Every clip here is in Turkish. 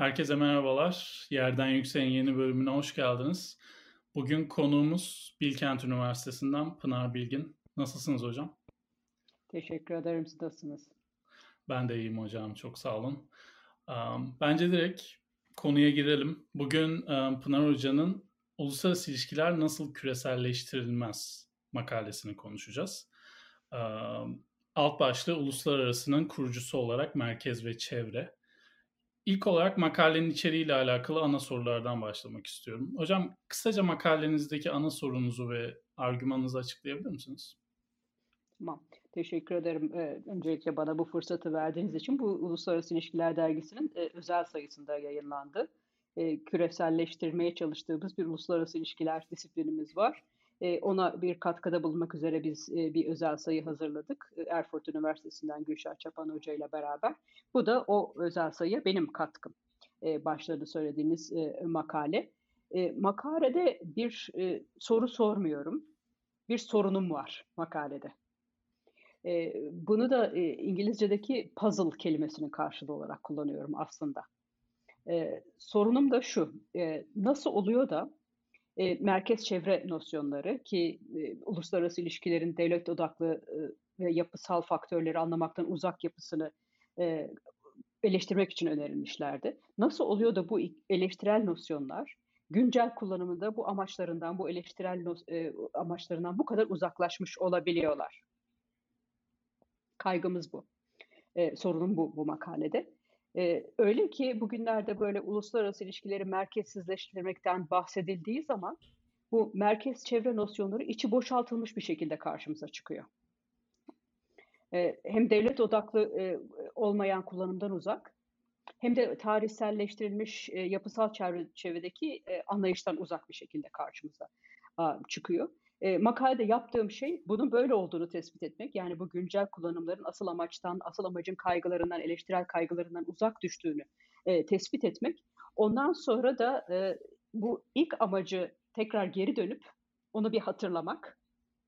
Herkese merhabalar. Yerden Yüksek'in yeni bölümüne hoş geldiniz. Bugün konuğumuz Bilkent Üniversitesi'nden Pınar Bilgin. Nasılsınız hocam? Teşekkür ederim. Siz nasılsınız? Ben de iyiyim hocam. Çok sağ olun. Bence direkt konuya girelim. Bugün Pınar Hoca'nın Uluslararası İlişkiler Nasıl Küreselleştirilmez makalesini konuşacağız. Alt başlığı Uluslararası'nın kurucusu olarak merkez ve çevre. İlk olarak makalenin içeriğiyle alakalı ana sorulardan başlamak istiyorum. Hocam kısaca makalenizdeki ana sorunuzu ve argümanınızı açıklayabilir misiniz? Tamam. Teşekkür ederim. Ee, öncelikle bana bu fırsatı verdiğiniz için bu Uluslararası İlişkiler Dergisi'nin e, özel sayısında yayınlandı. E, küreselleştirmeye çalıştığımız bir uluslararası ilişkiler disiplinimiz var. Ona bir katkıda bulunmak üzere biz bir özel sayı hazırladık. Erfurt Üniversitesi'nden Gülşah Çapan Hoca ile beraber. Bu da o özel sayı benim katkım. Başladı söylediğiniz makale. Makalede bir soru sormuyorum. Bir sorunum var makalede. Bunu da İngilizce'deki puzzle kelimesinin karşılığı olarak kullanıyorum aslında. Sorunum da şu, nasıl oluyor da e, merkez çevre nosyonları ki e, uluslararası ilişkilerin devlet odaklı e, ve yapısal faktörleri anlamaktan uzak yapısını e, eleştirmek için önerilmişlerdi. Nasıl oluyor da bu eleştirel nosyonlar güncel kullanımında bu amaçlarından, bu eleştirel e, amaçlarından bu kadar uzaklaşmış olabiliyorlar? Kaygımız bu. E, sorunum bu bu makalede. Ee, öyle ki bugünlerde böyle uluslararası ilişkileri merkezsizleştirmekten bahsedildiği zaman bu merkez çevre nosyonları içi boşaltılmış bir şekilde karşımıza çıkıyor. Ee, hem devlet odaklı e, olmayan kullanımdan uzak hem de tarihselleştirilmiş e, yapısal çevredeki e, anlayıştan uzak bir şekilde karşımıza a, çıkıyor. E, makalede yaptığım şey bunun böyle olduğunu tespit etmek. Yani bu güncel kullanımların asıl amaçtan, asıl amacın kaygılarından, eleştirel kaygılarından uzak düştüğünü e, tespit etmek. Ondan sonra da e, bu ilk amacı tekrar geri dönüp onu bir hatırlamak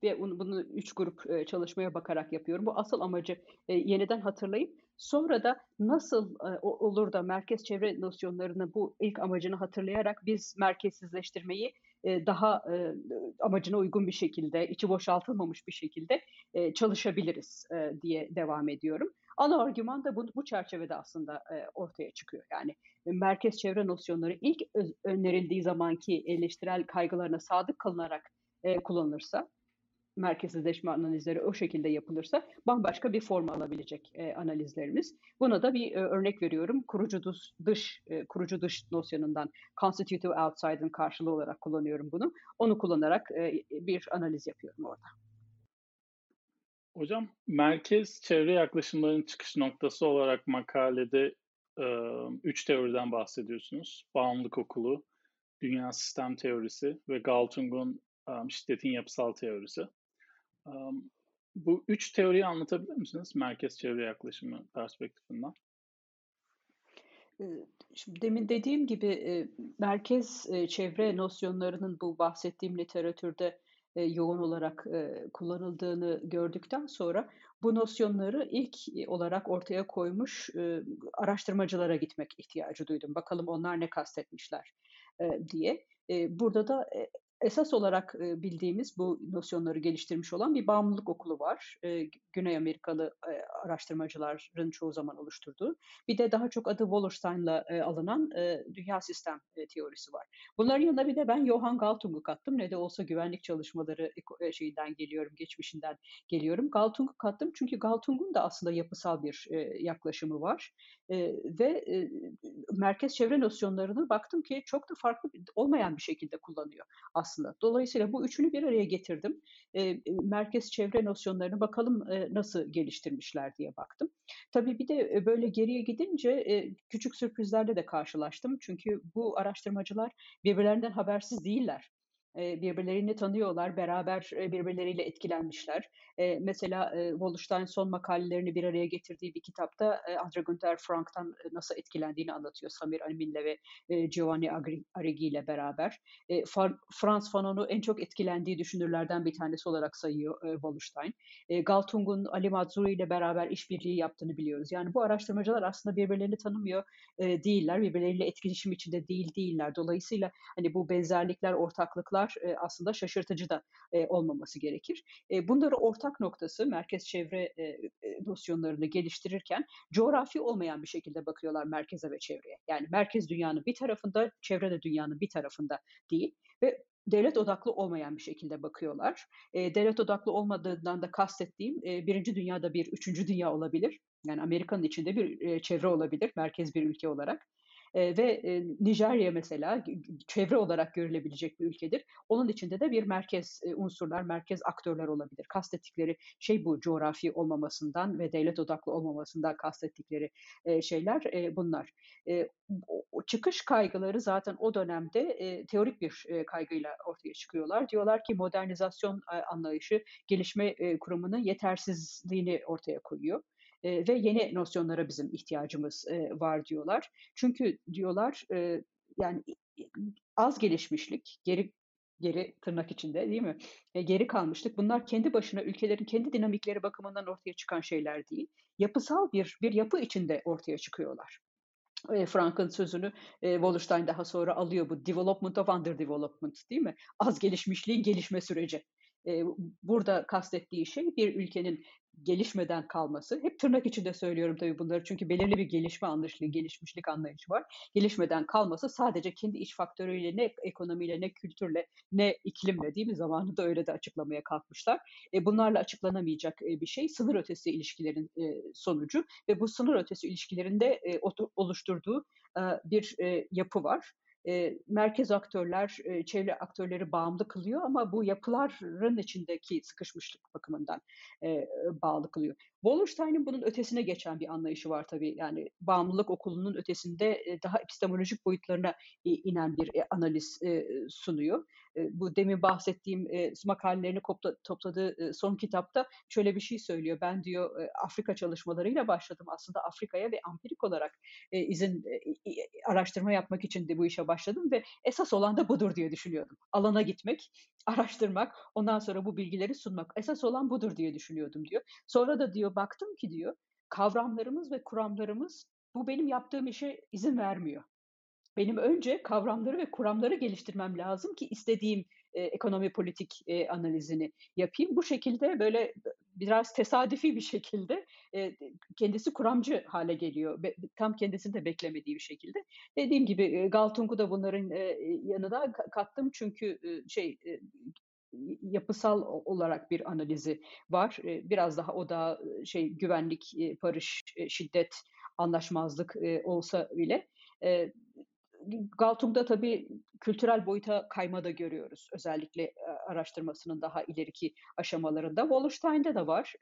ve bunu, bunu üç grup e, çalışmaya bakarak yapıyorum. Bu asıl amacı e, yeniden hatırlayıp sonra da nasıl e, olur da merkez çevre nosyonlarını bu ilk amacını hatırlayarak biz merkezsizleştirmeyi e, daha e, amacına uygun bir şekilde, içi boşaltılmamış bir şekilde e, çalışabiliriz diye devam ediyorum. Ana argüman da bu, bu çerçevede aslında ortaya çıkıyor. Yani merkez çevre nosyonları ilk önerildiği zamanki eleştirel kaygılarına sadık kalınarak kullanılırsa, merkezsizleşme analizleri o şekilde yapılırsa bambaşka bir form alabilecek e, analizlerimiz. Buna da bir e, örnek veriyorum. Kurucu dış, dış e, kurucu dış nosyonundan constitutive outside'ın karşılığı olarak kullanıyorum bunu. Onu kullanarak e, bir analiz yapıyorum orada. Hocam merkez çevre yaklaşımların çıkış noktası olarak makalede e, üç teoriden bahsediyorsunuz. Bağımlılık okulu, dünya sistem teorisi ve Galtung'un um, şiddetin yapısal teorisi. Um, bu üç teoriyi anlatabilir misiniz merkez çevre yaklaşımı perspektifinden? Şimdi demin dediğim gibi merkez çevre nosyonlarının bu bahsettiğim literatürde yoğun olarak kullanıldığını gördükten sonra bu nosyonları ilk olarak ortaya koymuş araştırmacılara gitmek ihtiyacı duydum. Bakalım onlar ne kastetmişler diye. Burada da esas olarak e, bildiğimiz bu nosyonları geliştirmiş olan bir bağımlılık okulu var. E, Güney Amerikalı e, araştırmacıların çoğu zaman oluşturduğu. Bir de daha çok adı Wallerstein'la alınan dünya sistem teorisi var. Bunların yanında bir de ben Johann Galtung'u kattım. Ne de olsa güvenlik çalışmaları şeyinden geliyorum, geçmişinden geliyorum. Galtung'u kattım çünkü Galtung'un da aslında yapısal bir yaklaşımı var. Ve merkez çevre nosyonlarını baktım ki çok da farklı olmayan bir şekilde kullanıyor aslında aslında. Dolayısıyla bu üçünü bir araya getirdim. E, merkez çevre nosyonlarını bakalım e, nasıl geliştirmişler diye baktım. Tabii bir de böyle geriye gidince e, küçük sürprizlerle de karşılaştım. Çünkü bu araştırmacılar birbirlerinden habersiz değiller. Birbirlerini tanıyorlar, beraber birbirleriyle etkilenmişler. Mesela Wallerstein son makalelerini bir araya getirdiği bir kitapta Andre Günther Frank'tan nasıl etkilendiğini anlatıyor Samir Amin'le ve Giovanni Arrighi ile beraber. Franz Fanon'u en çok etkilendiği düşünürlerden bir tanesi olarak sayıyor Wallerstein. Galtung'un Ali Mazzuri ile beraber işbirliği yaptığını biliyoruz. Yani bu araştırmacılar aslında birbirlerini tanımıyor değiller, birbirleriyle etkileşim içinde değil değiller. Dolayısıyla hani bu benzerlikler, ortaklıklar aslında şaşırtıcı da olmaması gerekir. bunları ortak noktası merkez çevre nosyonlarını geliştirirken coğrafi olmayan bir şekilde bakıyorlar merkeze ve çevreye. Yani merkez dünyanın bir tarafında, çevre de dünyanın bir tarafında değil ve devlet odaklı olmayan bir şekilde bakıyorlar. E, devlet odaklı olmadığından da kastettiğim e, birinci dünyada bir üçüncü dünya olabilir. Yani Amerika'nın içinde bir e, çevre olabilir, merkez bir ülke olarak e, ve e, Nijerya mesela çevre olarak görülebilecek bir ülkedir. Onun içinde de bir merkez e, unsurlar, merkez aktörler olabilir. Kastettikleri şey bu coğrafi olmamasından ve devlet odaklı olmamasından kastettikleri e, şeyler e, bunlar. E, çıkış kaygıları zaten o dönemde e, teorik bir e, kaygıyla ortaya çıkıyorlar. Diyorlar ki modernizasyon anlayışı gelişme e, kurumunun yetersizliğini ortaya koyuyor ve yeni nosyonlara bizim ihtiyacımız var diyorlar. Çünkü diyorlar yani az gelişmişlik, geri geri tırnak içinde değil mi? E, geri kalmışlık. Bunlar kendi başına ülkelerin kendi dinamikleri bakımından ortaya çıkan şeyler değil. Yapısal bir bir yapı içinde ortaya çıkıyorlar. E, Frank'ın sözünü e, Wallerstein daha sonra alıyor bu development of underdevelopment değil mi? Az gelişmişliğin gelişme süreci. E, burada kastettiği şey bir ülkenin gelişmeden kalması. Hep tırnak içinde söylüyorum tabii bunları çünkü belirli bir gelişme anlayışı, gelişmişlik anlayışı var. Gelişmeden kalması sadece kendi iç faktörüyle ne ekonomiyle ne kültürle ne iklimle değil mi zamanında öyle de açıklamaya kalkmışlar. E, bunlarla açıklanamayacak e, bir şey sınır ötesi ilişkilerin e, sonucu ve bu sınır ötesi ilişkilerinde e, oluşturduğu e, bir e, yapı var e, merkez aktörler, e, çevre aktörleri bağımlı kılıyor ama bu yapıların içindeki sıkışmışlık bakımından e, bağlı kılıyor. Wallerstein'in bunun ötesine geçen bir anlayışı var tabii. Yani bağımlılık okulunun ötesinde e, daha epistemolojik boyutlarına e, inen bir e, analiz sunuyor. Bu demin bahsettiğim makalelerini topladığı son kitapta şöyle bir şey söylüyor. Ben diyor Afrika çalışmalarıyla başladım. Aslında Afrika'ya ve ampirik olarak izin araştırma yapmak için de bu işe başladım ve esas olan da budur diye düşünüyordum. Alana gitmek, araştırmak, ondan sonra bu bilgileri sunmak. Esas olan budur diye düşünüyordum diyor. Sonra da diyor baktım ki diyor kavramlarımız ve kuramlarımız bu benim yaptığım işe izin vermiyor. Benim önce kavramları ve kuramları geliştirmem lazım ki istediğim e, ekonomi politik e, analizini yapayım. Bu şekilde böyle biraz tesadüfi bir şekilde e, kendisi kuramcı hale geliyor. Be, tam kendisini de beklemediği bir şekilde. Dediğim gibi e, Galtung'u da bunların e, yanına kattım çünkü e, şey e, yapısal olarak bir analizi var. Biraz daha o da şey güvenlik, barış, şiddet, anlaşmazlık olsa bile Galtung'da tabii kültürel boyuta kayma da görüyoruz. Özellikle araştırmasının daha ileriki aşamalarında. Wallerstein'de de var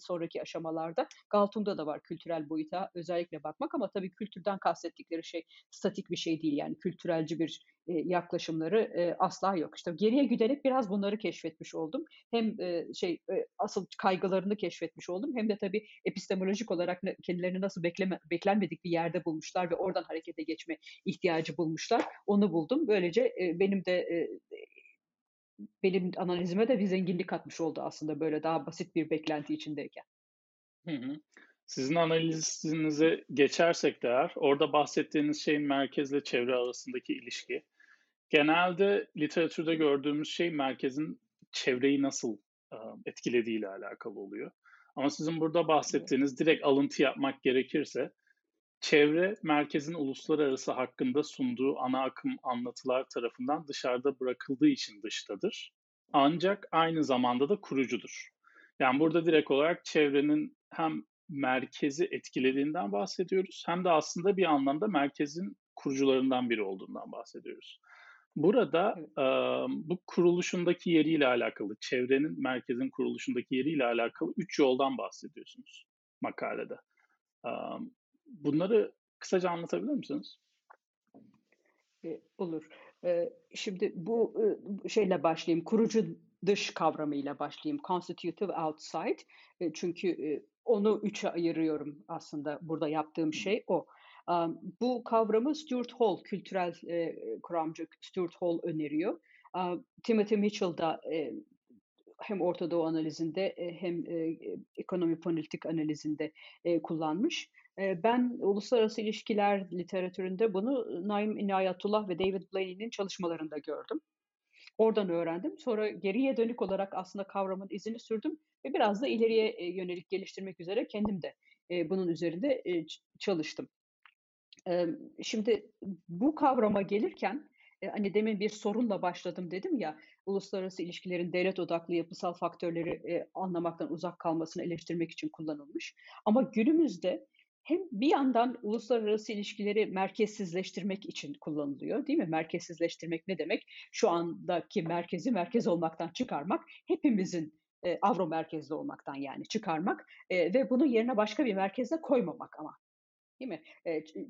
sonraki aşamalarda. Galtung'da da var kültürel boyuta özellikle bakmak ama tabii kültürden kastettikleri şey statik bir şey değil. Yani kültürelci bir yaklaşımları asla yok. İşte geriye giderek biraz bunları keşfetmiş oldum. Hem şey asıl kaygılarını keşfetmiş oldum hem de tabii epistemolojik olarak kendilerini nasıl bekleme, beklenmedik bir yerde bulmuşlar ve oradan harekete geçme ihtiyacı bulmuşlar. Onu buldum. Böyle böylece e, benim de e, benim analizime de bir zenginlik katmış oldu aslında böyle daha basit bir beklenti içindeyken. Hı hı. Sizin analizinize geçersek de orada bahsettiğiniz şeyin merkezle çevre arasındaki ilişki. Genelde literatürde gördüğümüz şey merkezin çevreyi nasıl etkilediği ile alakalı oluyor. Ama sizin burada bahsettiğiniz direkt alıntı yapmak gerekirse çevre merkezin uluslararası hakkında sunduğu ana akım anlatılar tarafından dışarıda bırakıldığı için dıştadır. Ancak aynı zamanda da kurucudur. Yani burada direkt olarak çevrenin hem merkezi etkilediğinden bahsediyoruz hem de aslında bir anlamda merkezin kurucularından biri olduğundan bahsediyoruz. Burada e, bu kuruluşundaki yeriyle alakalı, çevrenin merkezin kuruluşundaki yeriyle alakalı üç yoldan bahsediyorsunuz makalede. E, Bunları kısaca anlatabilir misiniz? E, olur. Eee, şimdi bu, ııı, şeyle başlayayım, kurucu dış kavramıyla başlayayım. Constitutive outside. Çünkü, onu 3'e ayırıyorum aslında burada yaptığım şey o. Bu kavramı Stuart Hall, kültürel, eee, kuramcı Stuart Hall öneriyor. Timothy Mitchell da, eee, hem Orta Doğu analizinde, eee, hem, ekonomi politik analizinde, kullanmış. Ben uluslararası ilişkiler literatüründe bunu Naim İnayetullah ve David Blaney'nin çalışmalarında gördüm. Oradan öğrendim. Sonra geriye dönük olarak aslında kavramın izini sürdüm ve biraz da ileriye, yönelik geliştirmek üzere kendim de, bunun üzerinde, çalıştım. Şimdi bu kavrama gelirken, eee, hani, demin bir sorunla başladım dedim ya, uluslararası ilişkilerin devlet odaklı yapısal faktörleri, eee, anlamaktan uzak kalmasını eleştirmek için kullanılmış. Ama günümüzde hem bir yandan uluslararası ilişkileri merkezsizleştirmek için kullanılıyor, değil mi? Merkezsizleştirmek ne demek? Şu andaki merkezi merkez olmaktan çıkarmak, hepimizin, eee, avro merkezli olmaktan yani çıkarmak, eee, ve bunu yerine başka bir merkeze koymamak ama. Değil mi?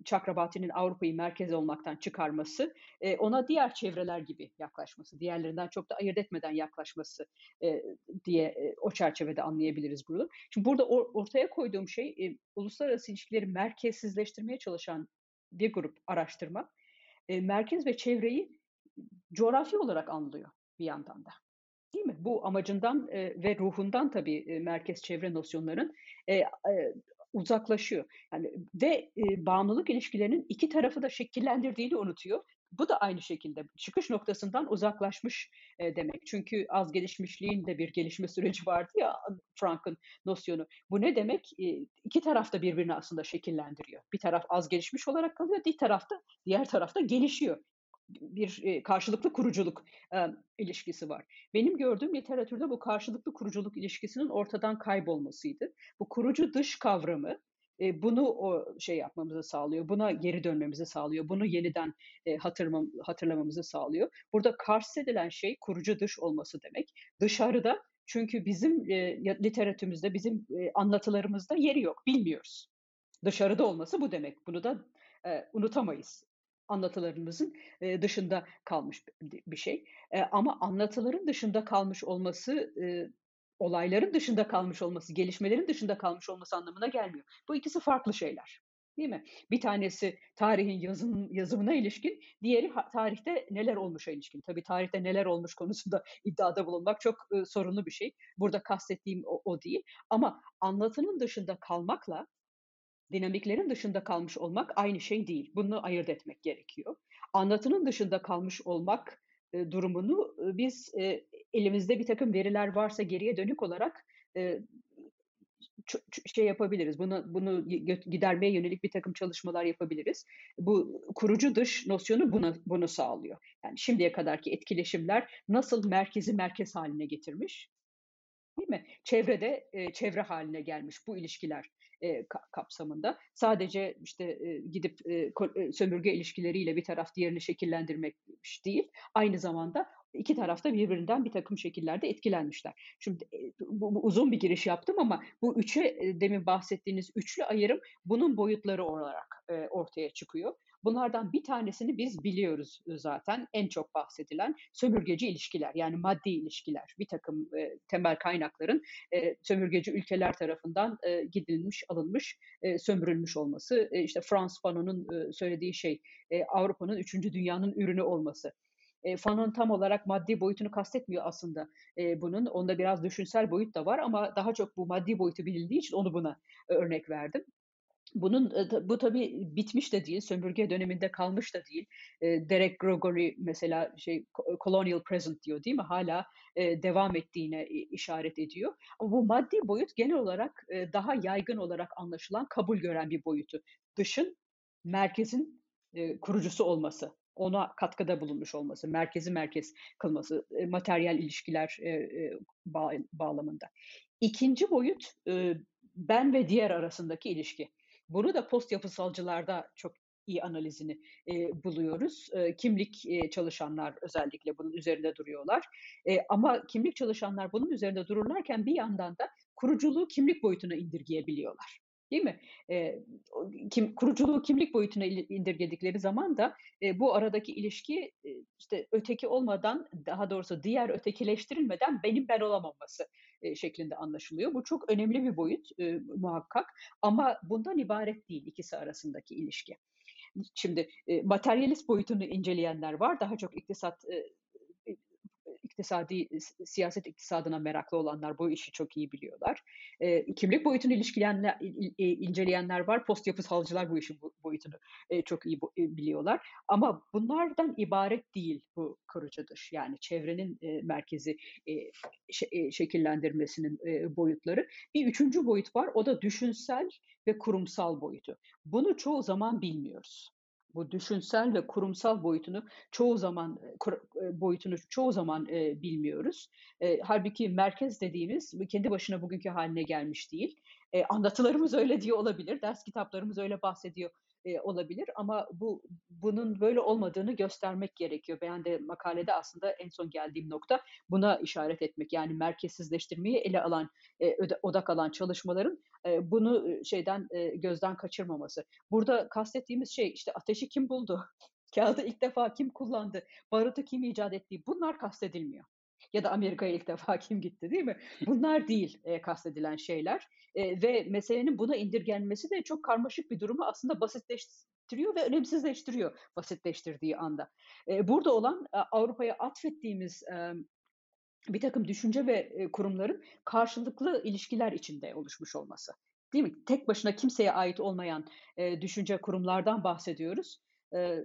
Chakrabarty'nin Avrupa'yı merkez olmaktan çıkarması, ona diğer çevreler gibi yaklaşması, diğerlerinden çok da ayırt etmeden yaklaşması, diye, o çerçevede anlayabiliriz bunu. Şimdi burada or ortaya koyduğum şey, uluslararası ilişkileri merkezsizleştirmeye çalışan bir grup araştırma, merkez ve çevreyi coğrafi olarak anlıyor bir yandan da. Değil mi? Bu amacından, ve ruhundan tabii, merkez çevre nosyonların, uzaklaşıyor. Yani ve, eee, bağımlılık ilişkilerinin 2 tarafı da şekillendirdiğini unutuyor. Bu da aynı şekilde çıkış noktasından uzaklaşmış, eee, demek. Çünkü az gelişmişliğin de bir gelişme süreci vardı ya, Frank'ın nosyonu. Bu ne demek? İii, 2 taraf da birbirini aslında şekillendiriyor. Bir taraf az gelişmiş olarak kalıyor, bir taraf da diğer taraf da gelişiyor bir, karşılıklı kuruculuk, ilişkisi var. Benim gördüğüm literatürde bu karşılıklı kuruculuk ilişkisinin ortadan kaybolmasıydı. Bu kurucu dış kavramı, eee, bunu o şey yapmamızı sağlıyor, buna geri dönmemizi sağlıyor, bunu yeniden, hatırlamam hatırlamamızı sağlıyor. Burada kastedilen şey kurucu dış olması demek. Dışarıda çünkü bizim, ya literatürümüzde, bizim, anlatılarımızda yeri yok, bilmiyoruz. Dışarıda olması bu demek. Bunu da, unutamayız anlatılarımızın, dışında kalmış bi bir şey. Eee, ama anlatıların dışında kalmış olması, eee, olayların dışında kalmış olması, gelişmelerin dışında kalmış olması anlamına gelmiyor. Bu ikisi farklı şeyler, değil mi? Bir tanesi tarihin yazım yazımına ilişkin, diğeri tarihte neler olmuşa ilişkin. Tabii tarihte neler olmuş konusunda iddiada bulunmak çok, ııı, sorunlu bir şey. Burada kastettiğim o o değil ama anlatının dışında kalmakla dinamiklerin dışında kalmış olmak aynı şey değil. Bunu ayırt etmek gerekiyor. Anlatının dışında kalmış olmak, eee, durumunu, ııı, biz, eee, elimizde birtakım veriler varsa geriye dönük olarak, şey yapabiliriz, bunu bunu gidermeye yönelik birtakım çalışmalar yapabiliriz. Bu kurucu dış nosyonu buna bunu sağlıyor. Yani şimdiye kadarki etkileşimler nasıl merkezi merkez hâline getirmiş, değil mi? Çevrede, çevre hâline gelmiş bu ilişkiler, ka kapsamında. Sadece, işte, eee, gidip, eee, sömürge ilişkileriyle bir taraf diğerini şekillendirmiş değil, aynı zamanda 2 taraf da birbirinden birtakım şekillerde etkilenmişler. Şimdi, bu bu uzun bir giriş yaptım ama bu 3'e, eee, demin bahsettiğiniz üçlü ayrım bunun boyutları olarak, eee, ortaya çıkıyor. Bunlardan bir tanesini biz biliyoruz, ııı, zaten. En çok bahsedilen sömürgeci ilişkiler, yani maddi ilişkiler. Birtakım, eee, temel kaynakların, eee, sömürgeci ülkeler tarafından, eee, gidilmiş, alınmış, eee, sömürülmüş olması. Eee, işte Frantz Fanon'un, ııı, söylediği şey, eee, Avrupa'nın 3. dünyanın ürünü olması. Eee, Fanon tam olarak maddi boyutunu kastetmiyor aslında, eee, bunun. Onda biraz düşünsel boyut da var ama daha çok bu maddi boyutu bilindiği için onu buna örnek verdim. Bunun, ta bu tabii bitmiş de değil, sömürge döneminde kalmış da değil. Eee, Derek Gregory mesela şey co colonial present diyor, değil mi? Eee, devam ettiğine işaret ediyor. Ama bu maddi boyut genel olarak, daha yaygın olarak anlaşılan, kabul gören bir boyutu. Dışın merkezin, kurucusu olması, ona katkıda bulunmuş olması, merkezi merkez kılması, materyal ilişkiler, bağlamında. 2'nci boyut, ben ve diğer arasındaki ilişki. Bunu da post yapısalcılarda çok iyi analizini, eee, buluyoruz. Eee, kimlik, eee, çalışanlar özellikle bunun üzerinde duruyorlar. Eee, ama kimlik çalışanlar bunun üzerinde dururlarken bir yandan da kuruculuğu kimlik boyutuna indirgeyebiliyorlar. Değil mi? E, kim, kuruculuğu kimlik boyutuna indirgedikleri zaman da e, bu aradaki ilişki e, işte öteki olmadan daha doğrusu diğer ötekileştirilmeden benim ben olamaması e, şeklinde anlaşılıyor. Bu çok önemli bir boyut e, muhakkak ama bundan ibaret değil ikisi arasındaki ilişki. Şimdi e, materyalist boyutunu inceleyenler var. Daha çok iktisat e, iktisadi siyaset iktisadına meraklı olanlar bu işi çok iyi biliyorlar. E, kimlik boyutunu ilişkilenler, inceleyenler var. Post yapısalcılar bu işin boyutunu e, çok iyi e, biliyorlar. Ama bunlardan ibaret değil bu kurucu. Yani çevrenin e, merkezi e, e, şekillendirmesinin e, boyutları. Bir üçüncü boyut var. O da düşünsel ve kurumsal boyutu. Bunu çoğu zaman bilmiyoruz bu düşünsel ve kurumsal boyutunu çoğu zaman boyutunu çoğu zaman e, bilmiyoruz. E, halbuki merkez dediğimiz kendi başına bugünkü haline gelmiş değil. E, anlatılarımız öyle diyor olabilir, ders kitaplarımız öyle bahsediyor e, olabilir ama bu bunun böyle olmadığını göstermek gerekiyor. Ben de makalede aslında en son geldiğim nokta buna işaret etmek. Yani merkezsizleştirmeyi ele alan, e, odak alan çalışmaların e, bunu şeyden e, gözden kaçırmaması. Burada kastettiğimiz şey işte ateşi kim buldu? Kağıdı ilk defa kim kullandı? Barutu kim icat etti? Bunlar kastedilmiyor ya da Amerika'ya ilk defa kim gitti değil mi? Bunlar değil e, kastedilen şeyler e, ve meselenin buna indirgenmesi de çok karmaşık bir durumu aslında basitleştiriyor ve önemsizleştiriyor basitleştirdiği anda. E, burada olan e, Avrupa'ya atfettiğimiz e, bir takım düşünce ve kurumların karşılıklı ilişkiler içinde oluşmuş olması. Değil mi? Tek başına kimseye ait olmayan e, düşünce kurumlardan bahsediyoruz. E,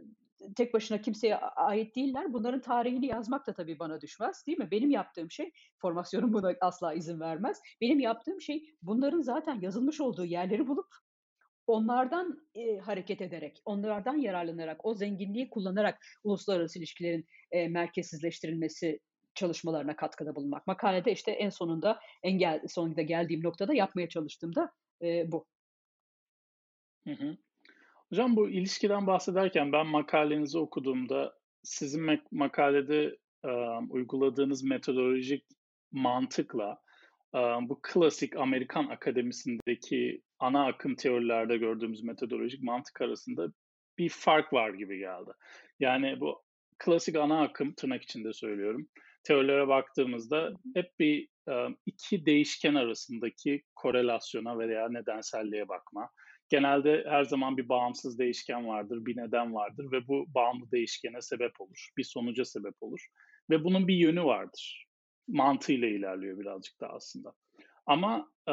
tek başına kimseye ait değiller. Bunların tarihini yazmak da tabii bana düşmez değil mi? Benim yaptığım şey, formasyonum buna asla izin vermez. Benim yaptığım şey bunların zaten yazılmış olduğu yerleri bulup onlardan e, hareket ederek, onlardan yararlanarak, o zenginliği kullanarak uluslararası ilişkilerin e, merkezsizleştirilmesi çalışmalarına katkıda bulunmak. Makalede işte en sonunda en gel, sonunda geldiğim noktada yapmaya çalıştığımda e, bu. Hı hı. Hocam bu ilişkiden bahsederken ben makalenizi okuduğumda sizin makalede e, uyguladığınız metodolojik mantıkla e, bu klasik Amerikan akademisindeki ana akım teorilerde gördüğümüz metodolojik mantık arasında bir fark var gibi geldi. Yani bu klasik ana akım tırnak içinde söylüyorum. Teorilere baktığımızda hep bir iki değişken arasındaki korelasyona veya nedenselliğe bakma genelde her zaman bir bağımsız değişken vardır, bir neden vardır ve bu bağımlı değişkene sebep olur, bir sonuca sebep olur ve bunun bir yönü vardır. Mantığıyla ilerliyor birazcık da aslında. Ama e,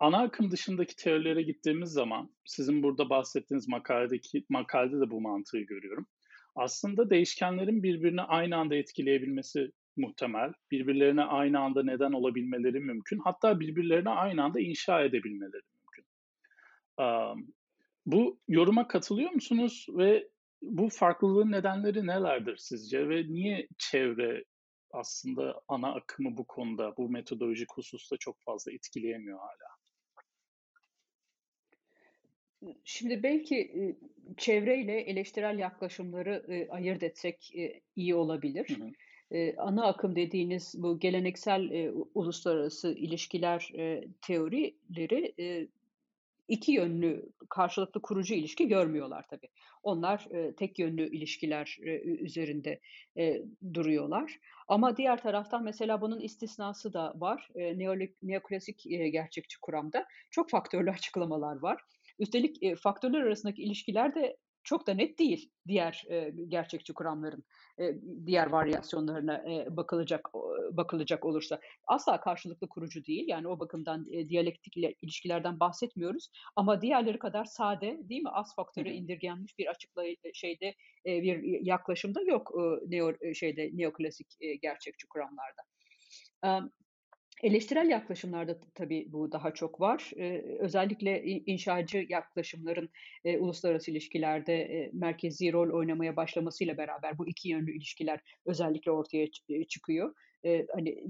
ana akım dışındaki teorilere gittiğimiz zaman, sizin burada bahsettiğiniz makaledeki makalede de bu mantığı görüyorum. Aslında değişkenlerin birbirini aynı anda etkileyebilmesi muhtemel. Birbirlerine aynı anda neden olabilmeleri mümkün. Hatta birbirlerine aynı anda inşa edebilmeleri bu yoruma katılıyor musunuz ve bu farklılığın nedenleri nelerdir sizce ve niye çevre aslında ana akımı bu konuda, bu metodolojik hususta çok fazla etkileyemiyor hala? Şimdi belki çevreyle eleştirel yaklaşımları ayırt etsek iyi olabilir. Hı hı. Ana akım dediğiniz bu geleneksel uluslararası ilişkiler teorileri iki yönlü karşılıklı kurucu ilişki görmüyorlar tabii. Onlar e, tek yönlü ilişkiler e, üzerinde e, duruyorlar. Ama diğer taraftan mesela bunun istisnası da var. E, neoklasik e, gerçekçi kuramda çok faktörlü açıklamalar var. Üstelik e, faktörler arasındaki ilişkiler de çok da net değil diğer e, gerçekçi kuramların e, diğer varyasyonlarına e, bakılacak bakılacak olursa. Asla karşılıklı kurucu değil. Yani o bakımdan e, diyalektik ilişkilerden bahsetmiyoruz. Ama diğerleri kadar sade değil mi? Az faktörü indirgenmiş bir açıklay şeyde e, bir yaklaşımda yok e, neo şeyde neoklasik e, gerçekçi kuramlarda. Eleştirel yaklaşımlarda tabii bu daha çok var. Özellikle inşacı yaklaşımların e, uluslararası ilişkilerde e, merkezi rol oynamaya başlamasıyla beraber bu iki yönlü ilişkiler özellikle ortaya e, çıkıyor. Hani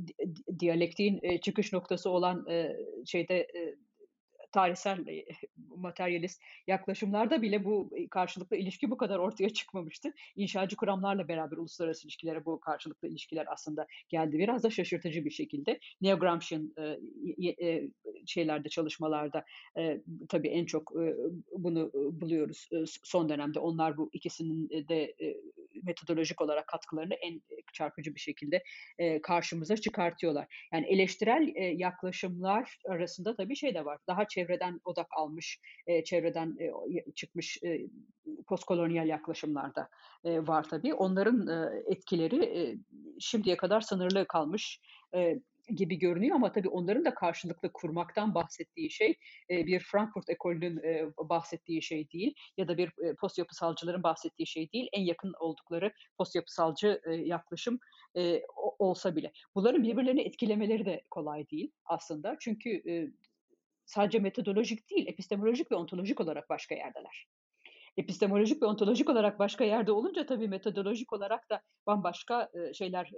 diyalektiğin çıkış noktası olan şeyde tarihsel e, materyalist yaklaşımlarda bile bu e, karşılıklı ilişki bu kadar ortaya çıkmamıştı. İnşacı kuramlarla beraber uluslararası ilişkilere bu karşılıklı ilişkiler aslında geldi biraz da şaşırtıcı bir şekilde. Neo Gramsci'nin e, şeylerde çalışmalarda tabii en çok bunu buluyoruz son dönemde. Onlar bu ikisinin de metodolojik olarak katkılarını en çarpıcı bir şekilde karşımıza çıkartıyorlar. Yani eleştirel yaklaşımlar arasında tabii şey de var. Daha çevreden odak almış, e, çevreden e, çıkmış e, postkolonyal yaklaşımlarda e, var tabii. Onların e, etkileri e, şimdiye kadar sınırlı kalmış e, gibi görünüyor ama tabii onların da karşılıklı kurmaktan bahsettiği şey bir Frankfurt ekolünün bahsettiği şey değil ya da bir post yapısalcıların bahsettiği şey değil. En yakın oldukları post yapısalcı yaklaşım olsa bile. Bunların birbirlerini etkilemeleri de kolay değil aslında. Çünkü sadece metodolojik değil, epistemolojik ve ontolojik olarak başka yerdeler epistemolojik ve ontolojik olarak başka yerde olunca tabii metodolojik olarak da bambaşka şeyler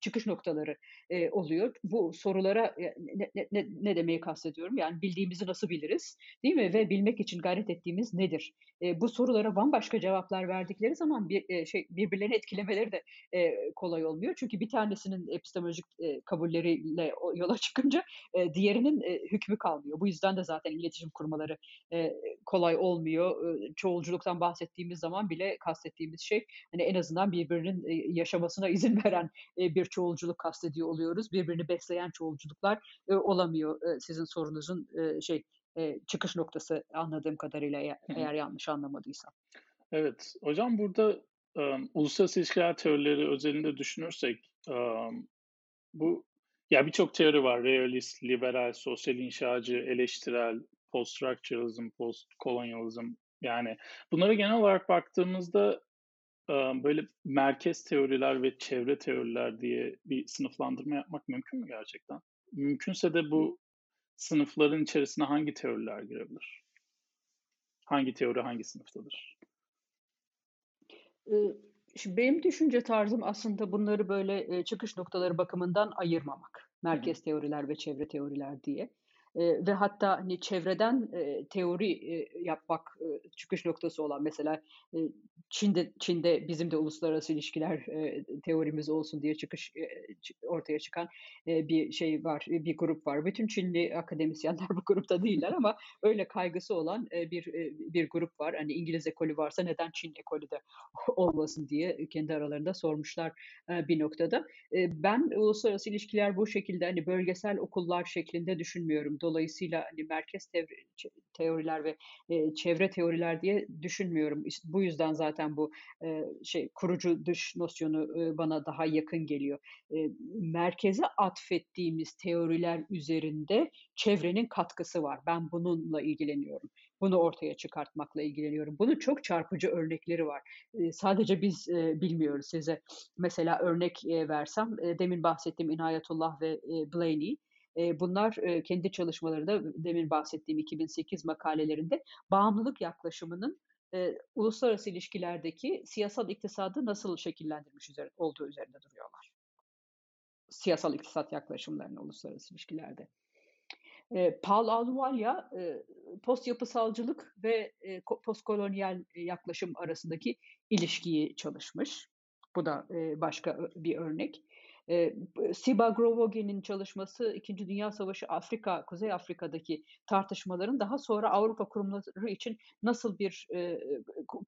çıkış noktaları e, oluyor. Bu sorulara ne, ne, ne, demeyi kastediyorum? Yani bildiğimizi nasıl biliriz? Değil mi? Ve bilmek için gayret ettiğimiz nedir? E, bu sorulara bambaşka cevaplar verdikleri zaman bir e, şey birbirlerini etkilemeleri de e, kolay olmuyor. Çünkü bir tanesinin epistemolojik e, kabulleriyle yola çıkınca e, diğerinin e, hükmü kalmıyor. Bu yüzden de zaten iletişim kurmaları e, kolay olmuyor. E, çoğulculuktan bahsettiğimiz zaman bile kastettiğimiz şey hani en azından birbirinin e, yaşamasına izin veren e, bir çoğulculuk kastediyor oluyoruz. Birbirini besleyen çoğulculuklar e, olamıyor sizin sorunuzun şey çıkış noktası anladığım kadarıyla eğer, yanlış anlamadıysam. Evet, hocam burada um, uluslararası ilişkiler teorileri özelinde düşünürsek um, bu ya birçok teori var. Realist, liberal, sosyal inşacı, eleştirel, post-structuralism, post-colonialism. Yani bunlara genel olarak baktığımızda böyle merkez teoriler ve çevre teoriler diye bir sınıflandırma yapmak mümkün mü gerçekten? Mümkünse de bu sınıfların içerisine hangi teoriler girebilir? Hangi teori hangi sınıftadır? Şimdi benim düşünce tarzım aslında bunları böyle çıkış noktaları bakımından ayırmamak. Merkez teoriler ve çevre teoriler diye ve hatta hani çevreden e, teori e, yapmak e, çıkış noktası olan mesela e, Çin'de Çin'de bizim de uluslararası ilişkiler e, teorimiz olsun diye çıkış e, ortaya çıkan e, bir şey var, bir grup var. Bütün Çinli akademisyenler bu grupta değiller ama öyle kaygısı olan e, bir e, bir grup var. Hani İngiliz ekolü varsa neden Çin ekolü de olmasın diye kendi aralarında sormuşlar e, bir noktada. E, ben uluslararası ilişkiler bu şekilde hani bölgesel okullar şeklinde düşünmüyorum. Dolayısıyla hani merkez teoriler ve e, çevre teoriler diye düşünmüyorum. Bu yüzden zaten bu e, şey kurucu dış nosyonu e, bana daha yakın geliyor. E, merkeze atfettiğimiz teoriler üzerinde çevrenin katkısı var. Ben bununla ilgileniyorum. Bunu ortaya çıkartmakla ilgileniyorum. Bunun çok çarpıcı örnekleri var. E, sadece biz e, bilmiyoruz size. Mesela örnek e, versem, e, demin bahsettiğim İnayetullah ve e, Blaney bunlar kendi çalışmalarında demin bahsettiğim 2008 makalelerinde bağımlılık yaklaşımının uluslararası ilişkilerdeki siyasal iktisadı nasıl şekillendirmiş üzerine, olduğu üzerinde duruyorlar. Siyasal iktisat yaklaşımlarını uluslararası ilişkilerde. E, Paul Ahluwalia e, post yapısalcılık ve e, postkolonyal yaklaşım arasındaki ilişkiyi çalışmış. Bu da e, başka bir örnek. E, Siba Grovogen'in çalışması İkinci Dünya Savaşı Afrika, Kuzey Afrika'daki tartışmaların daha sonra Avrupa kurumları için nasıl bir e,